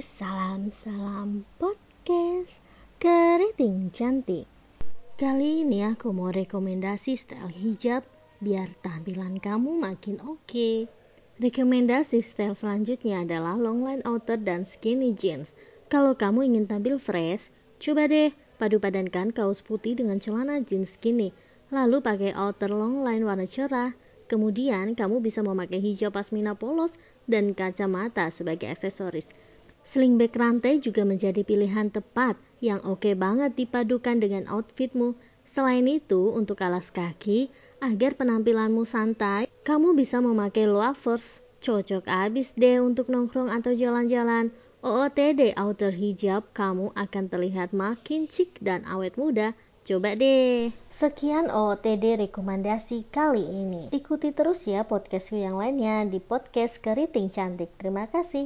salam-salam podcast keriting cantik. Kali ini aku mau rekomendasi style hijab biar tampilan kamu makin oke. Okay. Rekomendasi style selanjutnya adalah long line outer dan skinny jeans. Kalau kamu ingin tampil fresh, coba deh padu padankan kaos putih dengan celana jeans skinny, lalu pakai outer long line warna cerah. Kemudian kamu bisa memakai hijab pasmina polos dan kacamata sebagai aksesoris. Sling bag rantai juga menjadi pilihan tepat yang oke banget dipadukan dengan outfitmu. Selain itu, untuk alas kaki, agar penampilanmu santai, kamu bisa memakai loafers. Cocok abis deh untuk nongkrong atau jalan-jalan. OOTD outer hijab, kamu akan terlihat makin cik dan awet muda. Coba deh. Sekian OOTD rekomendasi kali ini. Ikuti terus ya podcastku yang lainnya di podcast Keriting Cantik. Terima kasih.